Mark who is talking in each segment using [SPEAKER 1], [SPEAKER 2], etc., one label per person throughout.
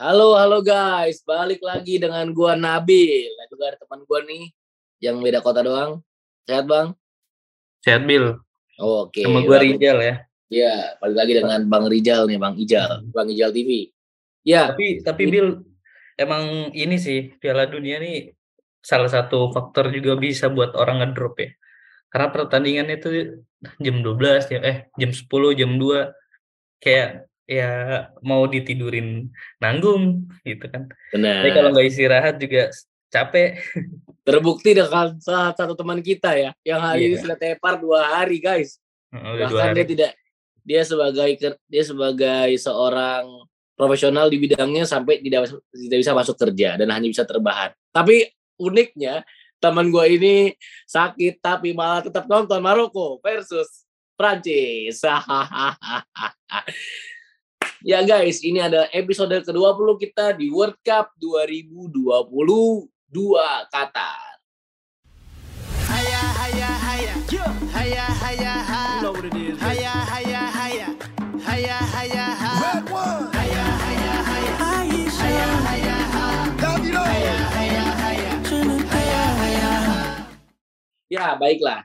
[SPEAKER 1] Halo, halo guys. Balik lagi dengan gua Nabil. Dan juga ada teman gua nih yang beda kota doang. Sehat, Bang?
[SPEAKER 2] Sehat, Bil.
[SPEAKER 1] Oke.
[SPEAKER 2] Sama gua Rijal ya.
[SPEAKER 1] Iya, balik lagi dengan Bang Rijal nih, Bang Ijal. Bang Ijal TV. Ya.
[SPEAKER 2] Tapi tapi Bil emang ini sih Piala Dunia nih salah satu faktor juga bisa buat orang ngedrop ya. Karena pertandingannya itu jam 12 ya, eh jam 10, jam 2 kayak ya mau ditidurin nanggung gitu kan.
[SPEAKER 1] Benar.
[SPEAKER 2] Tapi kalau nggak istirahat juga capek.
[SPEAKER 1] Terbukti dengan salah satu teman kita ya, yang hari ini
[SPEAKER 2] Iya.
[SPEAKER 1] sudah tepar dua hari guys.
[SPEAKER 2] Dua
[SPEAKER 1] Bahkan dia
[SPEAKER 2] hari.
[SPEAKER 1] tidak dia sebagai dia sebagai seorang profesional di bidangnya sampai tidak tidak bisa masuk kerja dan hanya bisa terbahan. Tapi uniknya teman gue ini sakit tapi malah tetap nonton Maroko versus Prancis. ya guys, ini ada episode ke-20 kita di World Cup 2022 Qatar.
[SPEAKER 3] You know what it is. Red one. Hiya. Hiya, hiya, hi.
[SPEAKER 1] Ya, baiklah.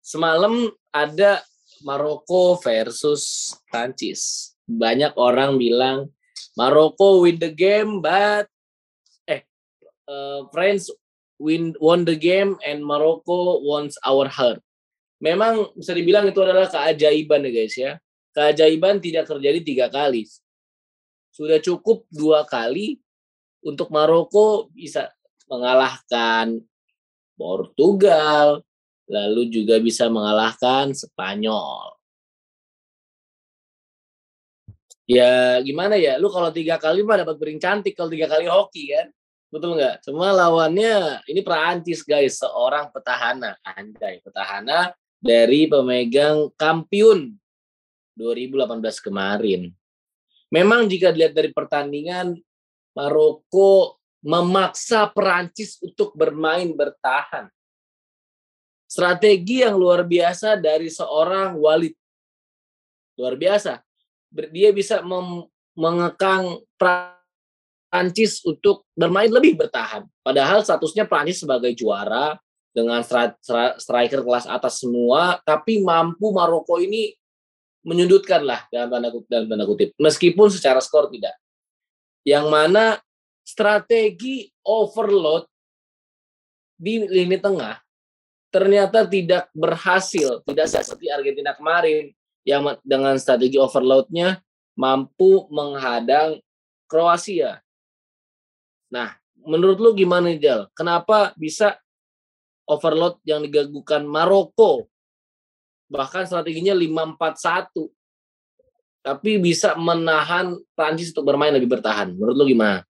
[SPEAKER 1] Semalam ada Maroko versus Prancis. Banyak orang bilang Maroko win the game, but eh uh, France win won the game and Morocco wants our heart. Memang bisa dibilang itu adalah keajaiban ya guys ya. Keajaiban tidak terjadi tiga kali. Sudah cukup dua kali untuk Maroko bisa mengalahkan Portugal, lalu juga bisa mengalahkan Spanyol. Ya gimana ya, lu kalau tiga kali mah dapat piring cantik, kalau tiga kali hoki kan, betul nggak? Cuma lawannya ini Perancis guys, seorang petahana, anjay petahana dari pemegang kampiun 2018 kemarin. Memang jika dilihat dari pertandingan, Maroko memaksa Perancis untuk bermain bertahan strategi yang luar biasa dari seorang Walid. Luar biasa. Dia bisa mengekang Prancis untuk bermain lebih bertahan. Padahal statusnya Prancis sebagai juara dengan striker kelas atas semua, tapi mampu Maroko ini menyudutkan lah dalam tanda kutip, dalam tanda kutip. Meskipun secara skor tidak. Yang mana strategi overload di lini tengah ternyata tidak berhasil, tidak seperti Argentina kemarin yang dengan strategi overloadnya mampu menghadang Kroasia. Nah, menurut lu gimana Jal? Kenapa bisa overload yang digagukan Maroko? Bahkan strateginya 5-4-1. Tapi bisa menahan Prancis untuk bermain lebih bertahan. Menurut lu gimana?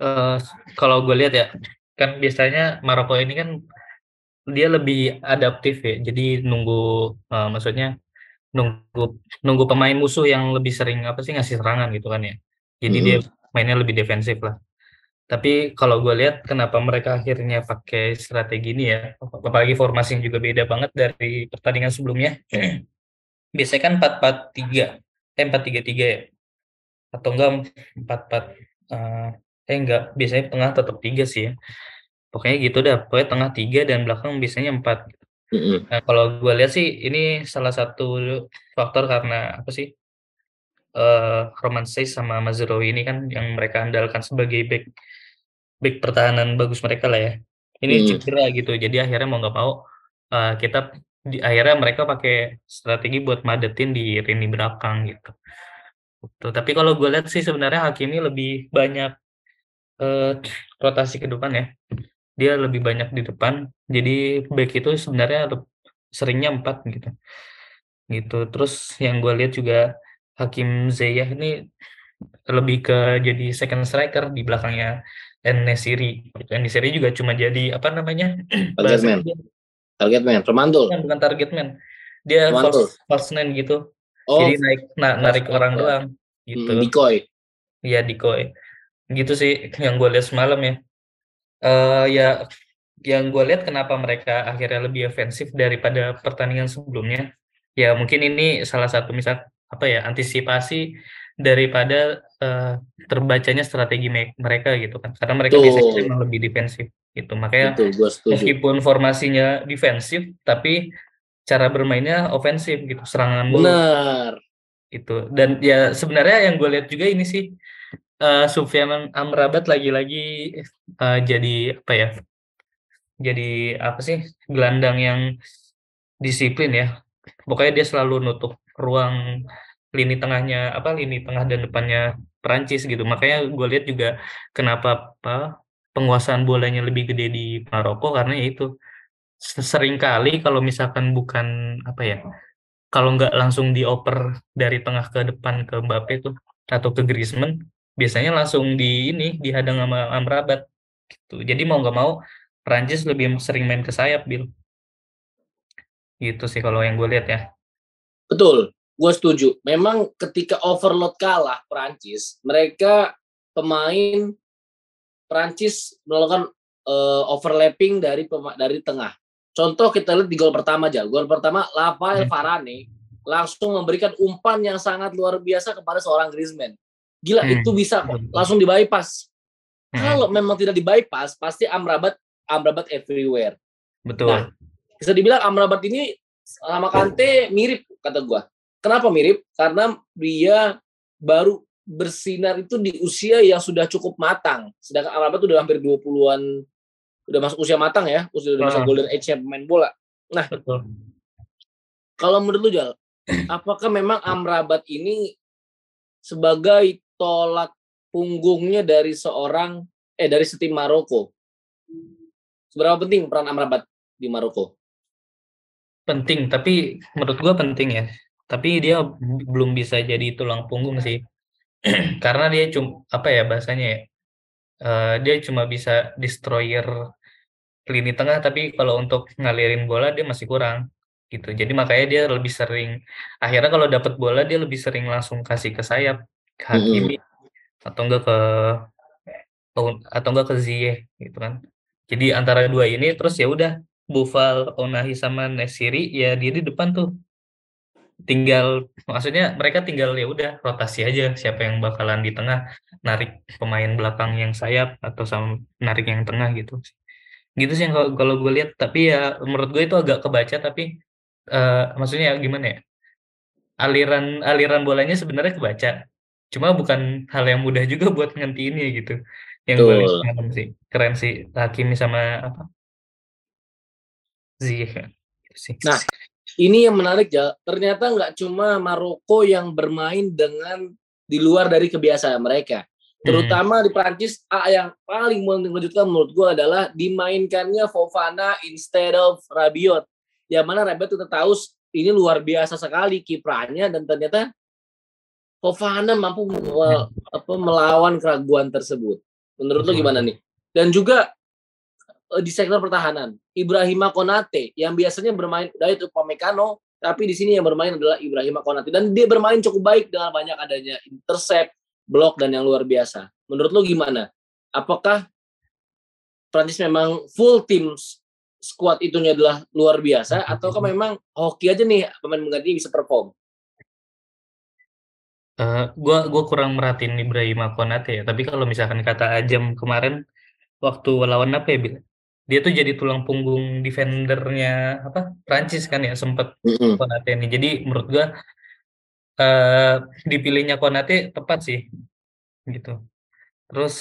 [SPEAKER 2] Eh, kalau gue lihat ya, kan biasanya Maroko ini kan dia lebih adaptif ya. Jadi nunggu eh, maksudnya nunggu nunggu pemain musuh yang lebih sering apa sih ngasih serangan gitu kan ya. Jadi
[SPEAKER 1] Mhm.
[SPEAKER 2] dia mainnya lebih defensif lah. Tapi kalau gue lihat kenapa mereka akhirnya pakai strategi ini ya, apalagi formasi yang juga beda banget dari pertandingan sebelumnya. Biasanya kan 4-4-3, eh 4-3-3 ya. Atau enggak 4-4 eh eh enggak, biasanya tengah tetap 3 sih ya. Pokoknya gitu dah, pokoknya tengah 3 dan belakang biasanya 4.
[SPEAKER 1] Mm-mm.
[SPEAKER 2] Nah, kalau gue lihat sih ini salah satu faktor karena apa sih? eh Roman Saiz sama Mazraoui ini kan yang mereka andalkan sebagai back back pertahanan bagus mereka lah ya. Ini
[SPEAKER 1] Hmm.
[SPEAKER 2] cedera gitu. Jadi akhirnya mau nggak mau eh, kita di akhirnya mereka pakai strategi buat madetin di lini belakang gitu. Tuh, tapi kalau gue lihat sih sebenarnya Hakimi lebih banyak eh, rotasi ke depan ya. Dia lebih banyak di depan. Jadi back itu sebenarnya seringnya empat gitu. Gitu. Terus yang gue lihat juga Hakim Ziyech ini lebih ke jadi second striker di belakangnya Enesiri. Gitu. Enesiri juga cuma jadi apa namanya?
[SPEAKER 1] Target man. Target man, pemantul.
[SPEAKER 2] bukan, bukan target man. Dia
[SPEAKER 1] Pemantul.
[SPEAKER 2] false, false nine gitu.
[SPEAKER 1] Oh,
[SPEAKER 2] Jadi naik na- narik
[SPEAKER 1] false
[SPEAKER 2] orang
[SPEAKER 1] nine, ya.
[SPEAKER 2] doang gitu.
[SPEAKER 1] mm, decoy.
[SPEAKER 2] Iya decoy. Gitu sih yang gue lihat semalam ya. Eh ya yang gue lihat kenapa mereka akhirnya lebih ofensif daripada pertandingan sebelumnya. Ya mungkin ini salah satu misal apa ya antisipasi daripada uh, terbacanya strategi me mereka gitu kan karena mereka
[SPEAKER 1] Betul.
[SPEAKER 2] biasanya memang lebih defensif gitu makanya
[SPEAKER 1] Betul,
[SPEAKER 2] meskipun formasinya defensif tapi cara bermainnya ofensif gitu serangan mulu
[SPEAKER 1] Benar.
[SPEAKER 2] itu dan ya sebenarnya yang gue lihat juga ini sih uh, Sufyan Amrabat lagi-lagi uh, jadi apa ya jadi apa sih gelandang yang disiplin ya. Pokoknya dia selalu nutup ruang lini tengahnya apa lini tengah dan depannya Perancis gitu. Makanya gue lihat juga kenapa apa penguasaan bolanya lebih gede di Maroko karena ya itu sering kali kalau misalkan bukan apa ya kalau nggak langsung dioper dari tengah ke depan ke Mbappe tuh atau ke Griezmann biasanya langsung di ini dihadang sama Amrabat gitu jadi mau nggak mau Prancis lebih sering main ke sayap Bill gitu sih kalau yang gue lihat ya
[SPEAKER 1] Betul, gue setuju. Memang ketika overload kalah Prancis, mereka pemain Prancis melakukan uh, overlapping dari dari tengah. Contoh kita lihat di gol pertama aja. Gol pertama Rafael
[SPEAKER 2] Hmm.
[SPEAKER 1] Varane langsung memberikan umpan yang sangat luar biasa kepada seorang Griezmann. Gila
[SPEAKER 2] Hmm.
[SPEAKER 1] itu bisa kok
[SPEAKER 2] Hmm.
[SPEAKER 1] langsung di bypass.
[SPEAKER 2] Hmm,
[SPEAKER 1] Kalau memang tidak di bypass, pasti Amrabat Amrabat everywhere.
[SPEAKER 2] betul
[SPEAKER 1] Nah, bisa dibilang Amrabat ini sama Kante mirip kata gua. Kenapa mirip? Karena dia baru bersinar itu di usia yang sudah cukup matang. Sedangkan Amrabat tuh udah hampir 20-an udah masuk usia matang ya, udah udah masuk
[SPEAKER 2] Ah.
[SPEAKER 1] golden age pemain bola.
[SPEAKER 2] betul
[SPEAKER 1] Kalau menurut lu Jal, apakah memang Amrabat ini sebagai tolak punggungnya dari seorang eh dari setim Maroko? Seberapa penting peran Amrabat di Maroko?
[SPEAKER 2] penting tapi menurut gua penting ya. Tapi dia belum bisa jadi tulang punggung sih. Karena dia cuma apa ya bahasanya ya? Eh, dia cuma bisa destroyer lini tengah tapi kalau untuk ngalirin bola dia masih kurang gitu. Jadi makanya dia lebih sering akhirnya kalau dapat bola dia lebih sering langsung kasih ke sayap ke Hakimi atau enggak ke atau enggak ke Ziyech gitu kan. Jadi antara dua ini terus ya udah Buffal, Onahi sama Nesiri ya dia di depan tuh. Tinggal maksudnya mereka tinggal ya udah rotasi aja siapa yang bakalan di tengah narik pemain belakang yang sayap atau sama narik yang tengah gitu. Gitu sih yang kalau kalau gue lihat tapi ya menurut gue itu agak kebaca tapi eh, maksudnya gimana ya aliran aliran bolanya sebenarnya kebaca cuma bukan hal yang mudah juga buat ngentiinnya gitu yang gue semalam sih keren sih Hakimi sama apa Ziyech ya. Gitu sih
[SPEAKER 1] Nah, ini yang menarik ya. Ternyata nggak cuma Maroko yang bermain dengan di luar dari kebiasaan mereka. Terutama di Prancis, ah, yang paling mengejutkan menurut gue adalah dimainkannya Fofana instead of Rabiot. Yang mana Rabiot kita tahu ini luar biasa sekali kiprahnya dan ternyata Fofana mampu me- apa, melawan keraguan tersebut. Menurut lo gimana nih? Dan juga eh, di sektor pertahanan, Ibrahima Konate yang biasanya bermain dari itu Upamecano, tapi di sini yang bermain adalah Ibrahima Konate dan dia bermain cukup baik dengan banyak adanya intercept, blok dan yang luar biasa. Menurut lo gimana? Apakah Prancis memang full tim squad itunya adalah luar biasa ataukah memang hoki aja nih pemain mengganti bisa perform?
[SPEAKER 2] Eh, gua gua kurang merhatiin Ibrahima Konate ya tapi kalau misalkan kata Ajam kemarin waktu lawan apa ya Bil? dia tuh jadi tulang punggung defendernya apa Prancis kan ya sempet Konate ini. Jadi menurut gua eh dipilihnya Konate tepat sih gitu. Terus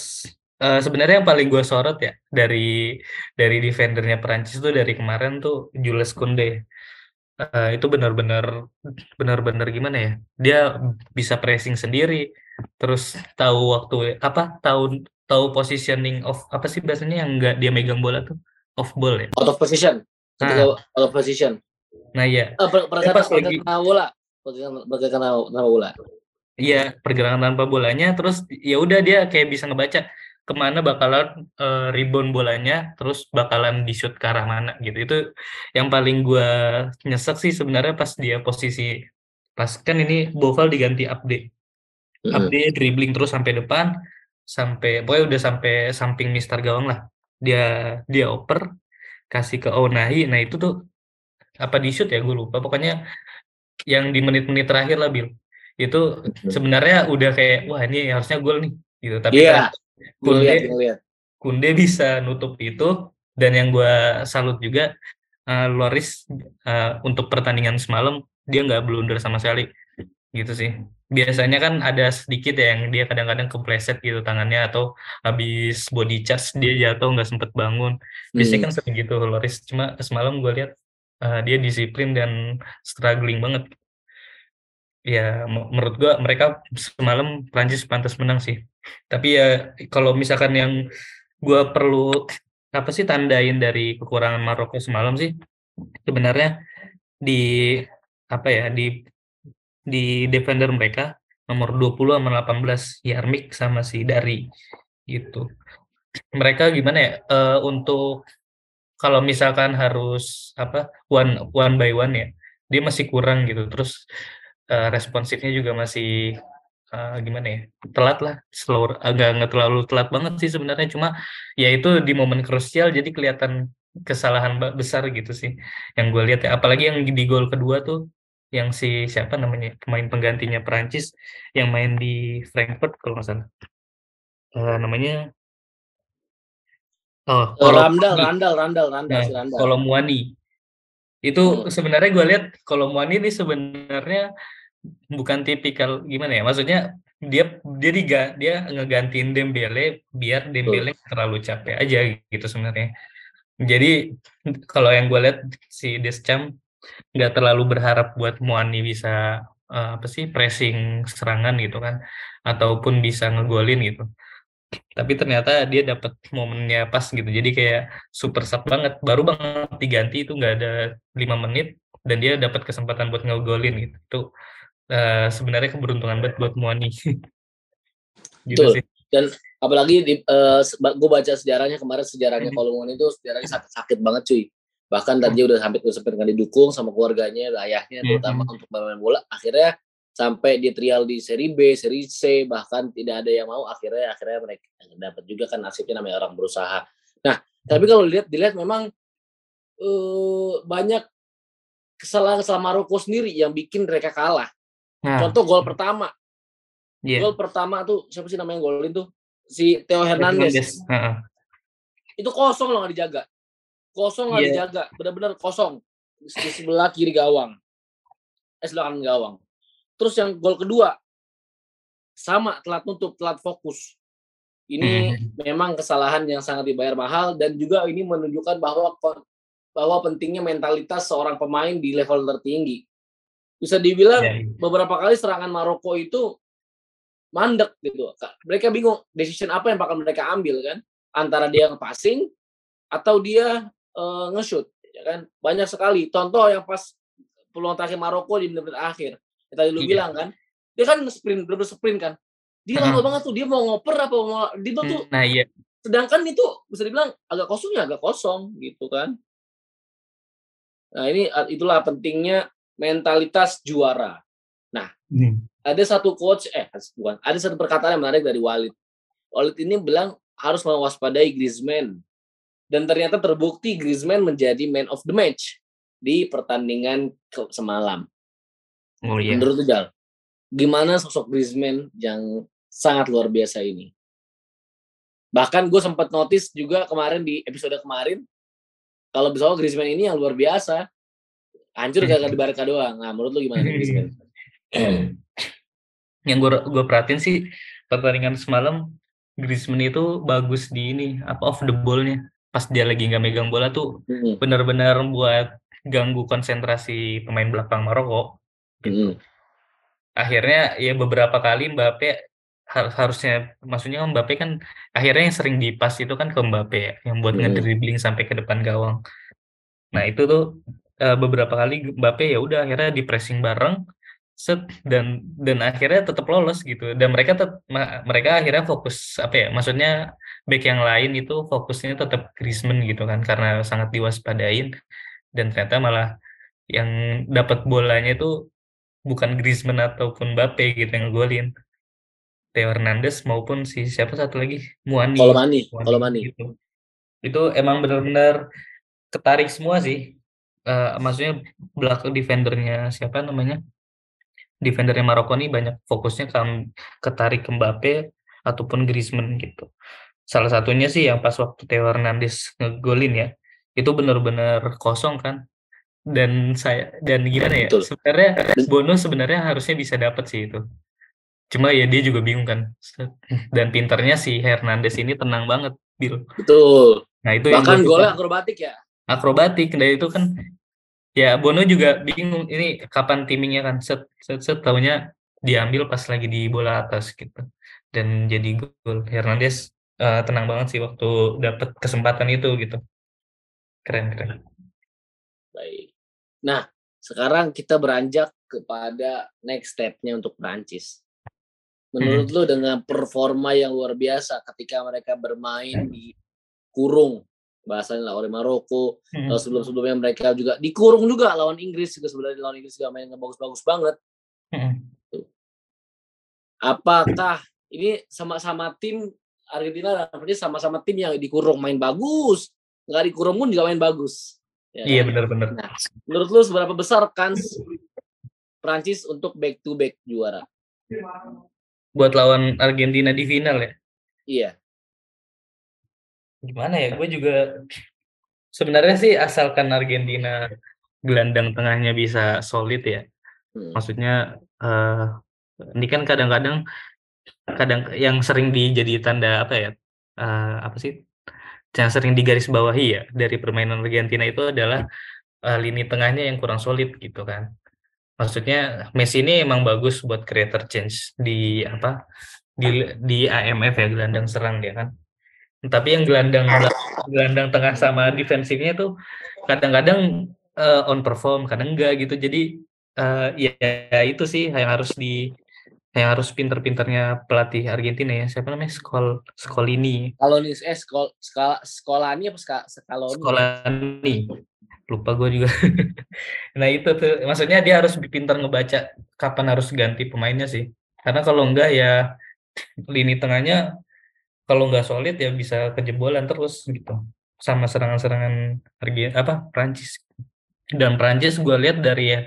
[SPEAKER 2] eh, sebenarnya yang paling gua sorot ya dari dari defendernya Prancis tuh dari kemarin tuh Jules Koundé Eh, itu benar-benar benar-benar gimana ya dia bisa pressing sendiri terus tahu waktu apa tahu tahu positioning of apa sih biasanya yang enggak dia megang bola tuh off ball ya
[SPEAKER 1] Out of position. Ketika out of position.
[SPEAKER 2] nah iya
[SPEAKER 1] Eh, per- pergerakan pergerakan bola. Pergerakan tanpa bola.
[SPEAKER 2] iya pergerakan tanpa bolanya terus ya udah dia kayak bisa ngebaca ke mana bakalan eh, rebound bolanya terus bakalan di shoot ke arah mana gitu. Itu yang paling gua nyesek sih sebenarnya pas dia posisi pas kan ini Boval diganti update.
[SPEAKER 1] Mm-mm.
[SPEAKER 2] update dribbling terus sampai depan sampai pokoknya udah sampai samping Mister gawang lah. Dia dia oper kasih ke Onahi nah itu tuh apa di shoot ya? Gue lupa. Pokoknya yang di menit-menit terakhir lah Bil itu sebenarnya udah kayak wah ini harusnya gol nih gitu. Tapi
[SPEAKER 1] Iya,
[SPEAKER 2] kan
[SPEAKER 1] gue
[SPEAKER 2] Kunde
[SPEAKER 1] gue lihat.
[SPEAKER 2] Kunde bisa nutup itu dan yang gua salut juga eh, Loris eh, untuk pertandingan semalam dia nggak blunder sama sekali gitu sih. Biasanya kan ada sedikit ya yang dia kadang-kadang kepleset gitu tangannya atau habis body charge dia jatuh nggak sempet bangun. Biasanya
[SPEAKER 1] Hmm.
[SPEAKER 2] kan sering gitu Loris. Cuma semalam gue lihat eh, dia disiplin dan struggling banget. Ya me- menurut gua mereka semalam Prancis pantas menang sih. Tapi ya kalau misalkan yang gua perlu apa sih tandain dari kekurangan Maroko semalam sih sebenarnya di apa ya di di defender mereka nomor 20 sama 18 Yarmik sama si Dari gitu. Mereka gimana ya eh, untuk kalau misalkan harus apa one one by one ya dia masih kurang gitu terus eh, responsifnya juga masih eh, gimana ya telat lah slow agak nggak terlalu telat banget sih sebenarnya cuma ya itu di momen krusial jadi kelihatan kesalahan besar gitu sih yang gue lihat ya apalagi yang di gol kedua tuh yang si siapa namanya pemain penggantinya Perancis yang main di Frankfurt kalau nggak salah Eh, namanya oh
[SPEAKER 1] Randall,
[SPEAKER 2] Kolomuani.
[SPEAKER 1] Randall, Randall, Randall,
[SPEAKER 2] Nah. Kolomuani. Itu
[SPEAKER 1] Hmm.
[SPEAKER 2] sebenarnya gue lihat Kolomuani ini sebenarnya bukan tipikal gimana ya? Maksudnya dia dia diga, dia ngegantiin Dembele biar Dembele nggak terlalu capek aja gitu sebenarnya. Jadi kalau yang gue lihat si Deschamps nggak terlalu berharap buat Muani bisa eh, apa sih pressing serangan gitu kan ataupun bisa ngegolin gitu tapi ternyata dia dapat momennya pas gitu jadi kayak super sub banget baru banget diganti itu nggak ada lima menit dan dia dapat kesempatan buat ngegolin gitu itu eh, sebenarnya keberuntungan banget buat Muani gitu
[SPEAKER 1] Betul.
[SPEAKER 2] sih
[SPEAKER 1] Dan apalagi di, gue baca sejarahnya kemarin sejarahnya
[SPEAKER 2] Hmm.
[SPEAKER 1] Kolomon itu sejarahnya sakit, sakit banget cuy. Bahkan tadi udah sampai dengan didukung sama keluarganya, ayahnya terutama
[SPEAKER 2] Hmm.
[SPEAKER 1] untuk bermain bola. Akhirnya sampai dia trial di seri B, seri C, bahkan tidak ada yang mau. Akhirnya akhirnya mereka dapat juga kan nasibnya namanya orang berusaha. Nah, tapi kalau dilihat dilihat memang eh, banyak kesalahan-kesalahan Maroko sendiri yang bikin mereka kalah.
[SPEAKER 2] Nah
[SPEAKER 1] Contoh gol pertama,
[SPEAKER 2] iya
[SPEAKER 1] gol pertama tuh siapa sih namanya golin tuh? Si Theo Hernandez.
[SPEAKER 2] Hernandez. Heeh.
[SPEAKER 1] Itu kosong loh nggak dijaga. Kosong nggak
[SPEAKER 2] Iya.
[SPEAKER 1] dijaga, benar-benar kosong. Di sebelah kiri gawang. Eh sebelah kanan gawang. Terus yang gol kedua sama telat nutup, telat fokus. Ini memang kesalahan yang sangat dibayar mahal dan juga ini menunjukkan bahwa bahwa pentingnya mentalitas seorang pemain di level tertinggi. Bisa dibilang
[SPEAKER 2] Iya, iya.
[SPEAKER 1] beberapa kali serangan Maroko itu mandek gitu. Ka- Mereka bingung decision apa yang bakal mereka ambil kan antara dia passing atau dia eh, nge-shoot ya kan. Banyak sekali contoh yang pas peluang terakhir Maroko di menit-menit akhir. Yang tadi lu
[SPEAKER 2] Iya.
[SPEAKER 1] bilang kan. Dia kan sprint, bener sprint kan. Dia lama banget tuh, dia mau ngoper apa mau dia tuh
[SPEAKER 2] nah iya
[SPEAKER 1] sedangkan itu bisa dibilang agak kosong ya agak kosong gitu kan. Nah, ini itulah pentingnya mentalitas juara.
[SPEAKER 2] Hmm.
[SPEAKER 1] ada satu coach eh bukan ada satu perkataan yang menarik dari Walid. Walid ini bilang harus mewaspadai Griezmann dan ternyata terbukti Griezmann menjadi man of the match di pertandingan semalam.
[SPEAKER 2] oh iya
[SPEAKER 1] Menurut Jal, gimana sosok Griezmann yang sangat luar biasa ini? Bahkan gue sempat notice juga kemarin di episode kemarin kalau misalnya Griezmann ini yang luar biasa hancur gak di Barca doang. Nah, menurut lu gimana nih Griezmann?
[SPEAKER 2] yang gue gue perhatiin sih pertandingan semalam Griezmann itu bagus di ini apa off the ball-nya. Pas dia lagi nggak megang bola tuh
[SPEAKER 1] Hmm,
[SPEAKER 2] benar-benar buat ganggu konsentrasi pemain belakang Maroko.
[SPEAKER 1] Hmm,
[SPEAKER 2] akhirnya ya beberapa kali Mbappe har- harusnya maksudnya Mbappe kan akhirnya yang sering dipas itu kan ke Mbappe ya yang buat
[SPEAKER 1] Hmm.
[SPEAKER 2] ngedribbling sampai ke depan gawang. Nah itu tuh eh, beberapa kali Mbappe ya udah akhirnya di pressing bareng set dan dan akhirnya tetap lolos gitu. Dan mereka tet, ma- mereka akhirnya fokus apa ya maksudnya back yang lain itu fokusnya tetap Griezmann gitu kan karena sangat diwaspadain. Dan ternyata malah yang dapat bolanya itu bukan Griezmann ataupun Mbappe gitu yang ngegolin. Theo Hernandez maupun si siapa satu lagi? Muani.
[SPEAKER 1] Kolomani, Kolomani.
[SPEAKER 2] gitu. itu emang benar-benar ketarik semua sih Eh, maksudnya belakang defendernya siapa namanya defendernya Maroko nih banyak fokusnya ke ketarik ke Mbappe ataupun Griezmann gitu. Salah satunya sih yang pas waktu Theo Hernandez ngegolin ya, itu benar-benar kosong kan. Dan saya dan gimana ya?
[SPEAKER 1] Betul.
[SPEAKER 2] Sebenarnya Bono sebenarnya harusnya bisa dapat sih itu. Cuma ya dia juga bingung kan. Dan pinternya si Hernandez ini tenang banget, Bill.
[SPEAKER 1] Betul.
[SPEAKER 2] Nah, itu
[SPEAKER 1] Bahkan golnya akrobatik ya.
[SPEAKER 2] Akrobatik. Dan itu kan ya Bono juga bingung ini kapan timingnya kan. Set set, set taunya diambil pas lagi di bola atas gitu. Dan jadi gol. Hernandez eh, tenang banget sih waktu dapat kesempatan itu gitu. Keren keren.
[SPEAKER 1] Baik. Nah, sekarang kita beranjak kepada next step-nya untuk Prancis. Menurut lu dengan performa yang luar biasa ketika mereka bermain di kurung bahasanya lawan Maroko
[SPEAKER 2] Hmm.
[SPEAKER 1] Lalu sebelum-sebelumnya mereka juga dikurung juga lawan Inggris juga sebenarnya lawan Inggris juga main bagus-bagus banget.
[SPEAKER 2] Hmm.
[SPEAKER 1] Apakah ini sama-sama tim Argentina dan Prancis sama-sama tim yang dikurung main bagus, nggak dikurung pun juga main bagus. Ya
[SPEAKER 2] iya benar-benar
[SPEAKER 1] Nah, menurut lu seberapa besar kans Prancis untuk back to back juara?
[SPEAKER 2] buat lawan Argentina di final ya
[SPEAKER 1] Iya.
[SPEAKER 2] Gimana ya gue juga sebenarnya sih asalkan Argentina gelandang tengahnya bisa solid ya.
[SPEAKER 1] Hmm.
[SPEAKER 2] maksudnya eh ini kan kadang-kadang kadang yang sering dijadi tanda apa ya eh, apa sih yang sering digarisbawahi ya dari permainan Argentina itu adalah eh, lini tengahnya yang kurang solid gitu kan. Maksudnya Messi ini emang bagus buat creator change di apa di di AMF ya gelandang serang dia kan tapi yang gelandang gelandang tengah sama defensifnya tuh kadang-kadang eh, on perform kadang enggak gitu. Jadi eh, ya itu sih yang harus di yang harus pinter-pinternya pelatih Argentina ya. Siapa namanya? Skol Skolini.
[SPEAKER 1] Kalau nih eh skol, skala, sekolahnya apa ska, skaloni?
[SPEAKER 2] Skolani. Lupa gue juga. Nah itu tuh. Maksudnya dia harus pintar ngebaca kapan harus ganti pemainnya sih. Karena kalau enggak ya lini tengahnya kalau nggak solid ya bisa kejebolan terus gitu. Sama serangan-serangan apa Prancis dan Prancis gue lihat dari ya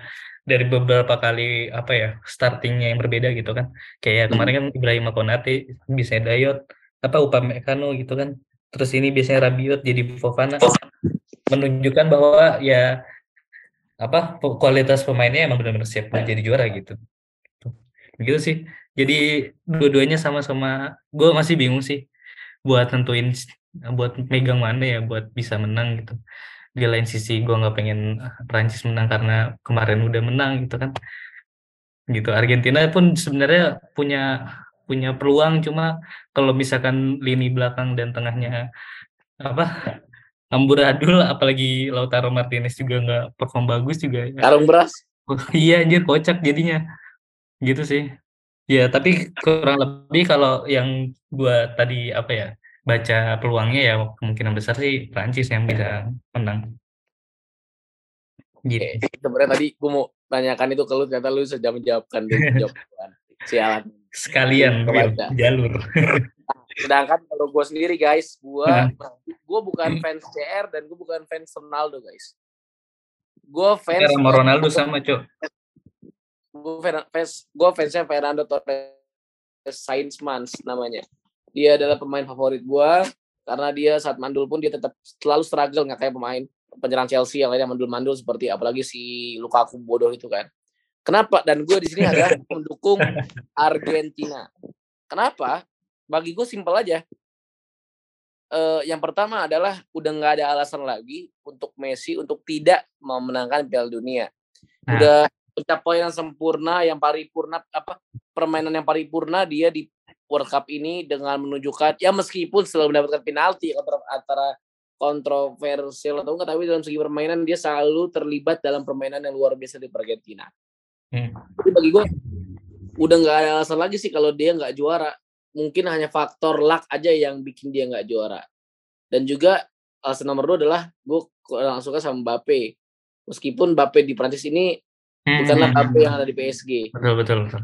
[SPEAKER 2] dari beberapa kali apa ya startingnya yang berbeda gitu kan. Kayak
[SPEAKER 1] Hmm.
[SPEAKER 2] kemarin kan Ibrahim Konate bisa Dayot apa Upamecano gitu kan. Terus ini biasanya Rabiot jadi Fofana menunjukkan bahwa ya apa kualitas pemainnya emang benar-benar siap jadi juara gitu. Gitu sih. Jadi dua-duanya sama-sama gue masih bingung sih buat tentuin buat megang mana ya buat bisa menang gitu di lain sisi gue nggak pengen Prancis menang karena kemarin udah menang gitu kan gitu Argentina pun sebenarnya punya punya peluang cuma kalau misalkan lini belakang dan tengahnya apa amburadul apalagi Lautaro Martinez juga nggak perform bagus juga ya.
[SPEAKER 1] Karung beras.
[SPEAKER 2] iya anjir kocak jadinya gitu sih ya tapi kurang lebih kalau yang gua tadi apa ya baca peluangnya ya kemungkinan besar sih Prancis yang bisa menang gitu
[SPEAKER 1] Oke, sebenarnya tadi gue mau tanyakan itu ke lu ternyata lu sudah menjawabkan jawaban. Sialan.
[SPEAKER 2] sekalian
[SPEAKER 1] Kebaca.
[SPEAKER 2] jalur
[SPEAKER 1] Sedangkan kalau gue sendiri guys, gue
[SPEAKER 2] Nah.
[SPEAKER 1] gue bukan fans CR dan gue bukan fans Ronaldo guys. Gue fans
[SPEAKER 2] sama Ronaldo sama cok
[SPEAKER 1] gue fans gue fansnya Fernando Torres Sainsmans namanya. Dia adalah pemain favorit gue karena dia saat mandul pun dia tetap selalu struggle nggak kayak pemain penyerang Chelsea yang lainnya mandul-mandul seperti apalagi si Lukaku bodoh itu kan. Kenapa? Dan gue di sini adalah mendukung Argentina. Kenapa? Bagi gue simpel aja. Eh, yang pertama adalah udah nggak ada alasan lagi untuk Messi untuk tidak memenangkan Piala Dunia.
[SPEAKER 2] Nah.
[SPEAKER 1] Udah pencapaian sempurna yang paripurna apa permainan yang paripurna dia di World Cup ini dengan menunjukkan ya meskipun selalu mendapatkan penalti antara, antara kontroversial atau enggak tapi dalam segi permainan dia selalu terlibat dalam permainan yang luar biasa di Argentina.
[SPEAKER 2] Hmm.
[SPEAKER 1] Jadi bagi gue udah nggak ada alasan lagi sih kalau dia nggak juara. Mungkin hanya faktor luck aja yang bikin dia nggak juara. Dan juga alasan nomor dua adalah gue kurang suka sama Mbappe. Meskipun Mbappe di Prancis ini bukanlah
[SPEAKER 2] Hmm.
[SPEAKER 1] Mbappe yang ada di PSG.
[SPEAKER 2] betul betul betul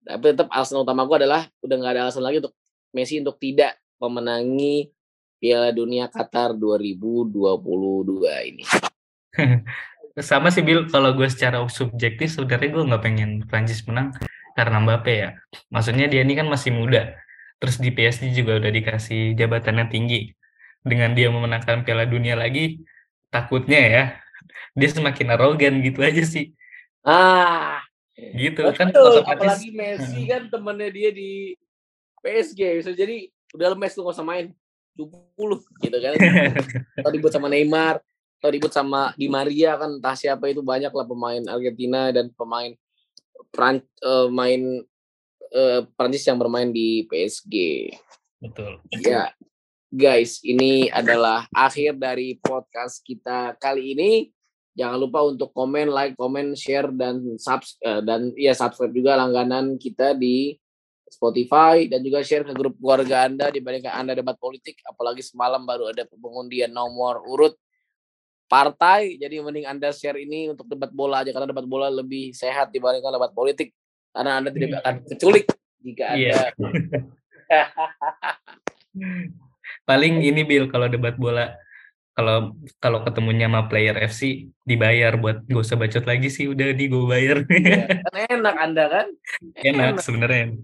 [SPEAKER 1] Tapi tetap alasan utama gue adalah udah nggak ada alasan lagi untuk Messi untuk tidak memenangi Piala Dunia Qatar 2022 ini.
[SPEAKER 2] sama sih Bill kalau gue secara subjektif sebenarnya gue nggak pengen Prancis menang karena Mbappe ya maksudnya dia ini kan masih muda terus di PSG juga udah dikasih jabatannya tinggi dengan dia memenangkan Piala Dunia lagi takutnya ya dia semakin arogan gitu aja sih
[SPEAKER 1] Ah,
[SPEAKER 2] gitu kan
[SPEAKER 1] betul.
[SPEAKER 2] otomatis
[SPEAKER 1] Apalagi Messi kan temennya dia di PSG. Bisa jadi udah lemes tuh gak usah main. 20 gitu kan. atau ribut sama Neymar, atau ribut sama Di Maria kan entah siapa itu banyak lah pemain Argentina dan pemain Pran eh, main eh, Prancis yang bermain di PSG.
[SPEAKER 2] betul
[SPEAKER 1] Ya, guys, ini adalah akhir dari podcast kita kali ini. Jangan lupa untuk komen, like, komen, share dan subs eh, dan ya subscribe juga langganan kita di Spotify dan juga share ke grup keluarga Anda dibandingkan Anda debat politik apalagi semalam baru ada pengundian nomor urut partai. Jadi mending Anda share ini untuk debat bola aja karena debat bola lebih sehat dibandingkan debat politik karena Anda tidak akan keculik jika
[SPEAKER 2] Iya.
[SPEAKER 1] Anda
[SPEAKER 2] paling ini Bill kalau debat bola kalau kalau ketemunya sama player FC dibayar buat gak usah bacot lagi sih udah di gue bayar
[SPEAKER 1] Iya, kan enak Anda kan
[SPEAKER 2] enak sebenarnya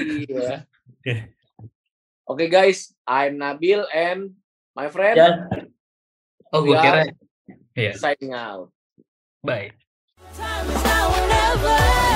[SPEAKER 1] Iya.
[SPEAKER 2] Oke.
[SPEAKER 1] Oke guys, I'm Nabil and my friend
[SPEAKER 2] Ya. oh gue kira Iya.
[SPEAKER 1] signing out.
[SPEAKER 2] bye
[SPEAKER 3] Time is now or never.